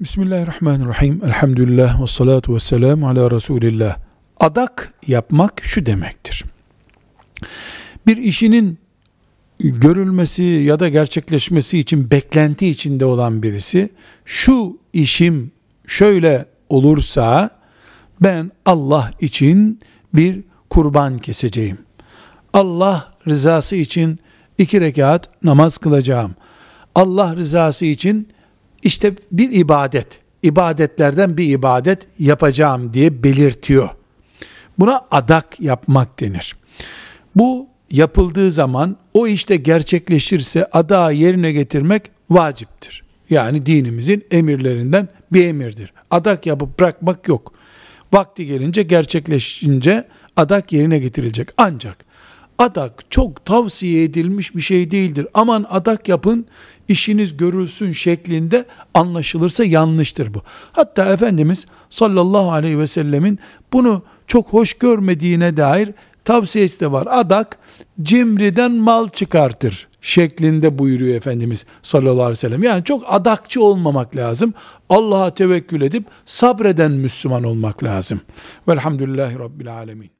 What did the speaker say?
Bismillahirrahmanirrahim. Elhamdülillah ve salatu ve selamu ala Resulillah. Adak yapmak şu demektir. Bir işinin görülmesi ya da gerçekleşmesi için beklenti içinde olan birisi şu işim şöyle olursa ben Allah için bir kurban keseceğim. Allah rızası için iki rekat namaz kılacağım. Allah rızası için işte bir ibadet, ibadetlerden bir ibadet yapacağım diye belirtiyor. Buna adak yapmak denir. Bu yapıldığı zaman o işte gerçekleşirse adağı yerine getirmek vaciptir. Yani dinimizin emirlerinden bir emirdir. Adak yapıp bırakmak yok. Vakti gelince gerçekleşince adak yerine getirilecek. Ancak adak çok tavsiye edilmiş bir şey değildir. Aman adak yapın işiniz görülsün şeklinde anlaşılırsa yanlıştır bu. Hatta Efendimiz sallallahu aleyhi ve sellemin bunu çok hoş görmediğine dair tavsiyesi de var. Adak cimriden mal çıkartır şeklinde buyuruyor Efendimiz sallallahu aleyhi ve sellem. Yani çok adakçı olmamak lazım. Allah'a tevekkül edip sabreden Müslüman olmak lazım. Velhamdülillahi Rabbil Alemin.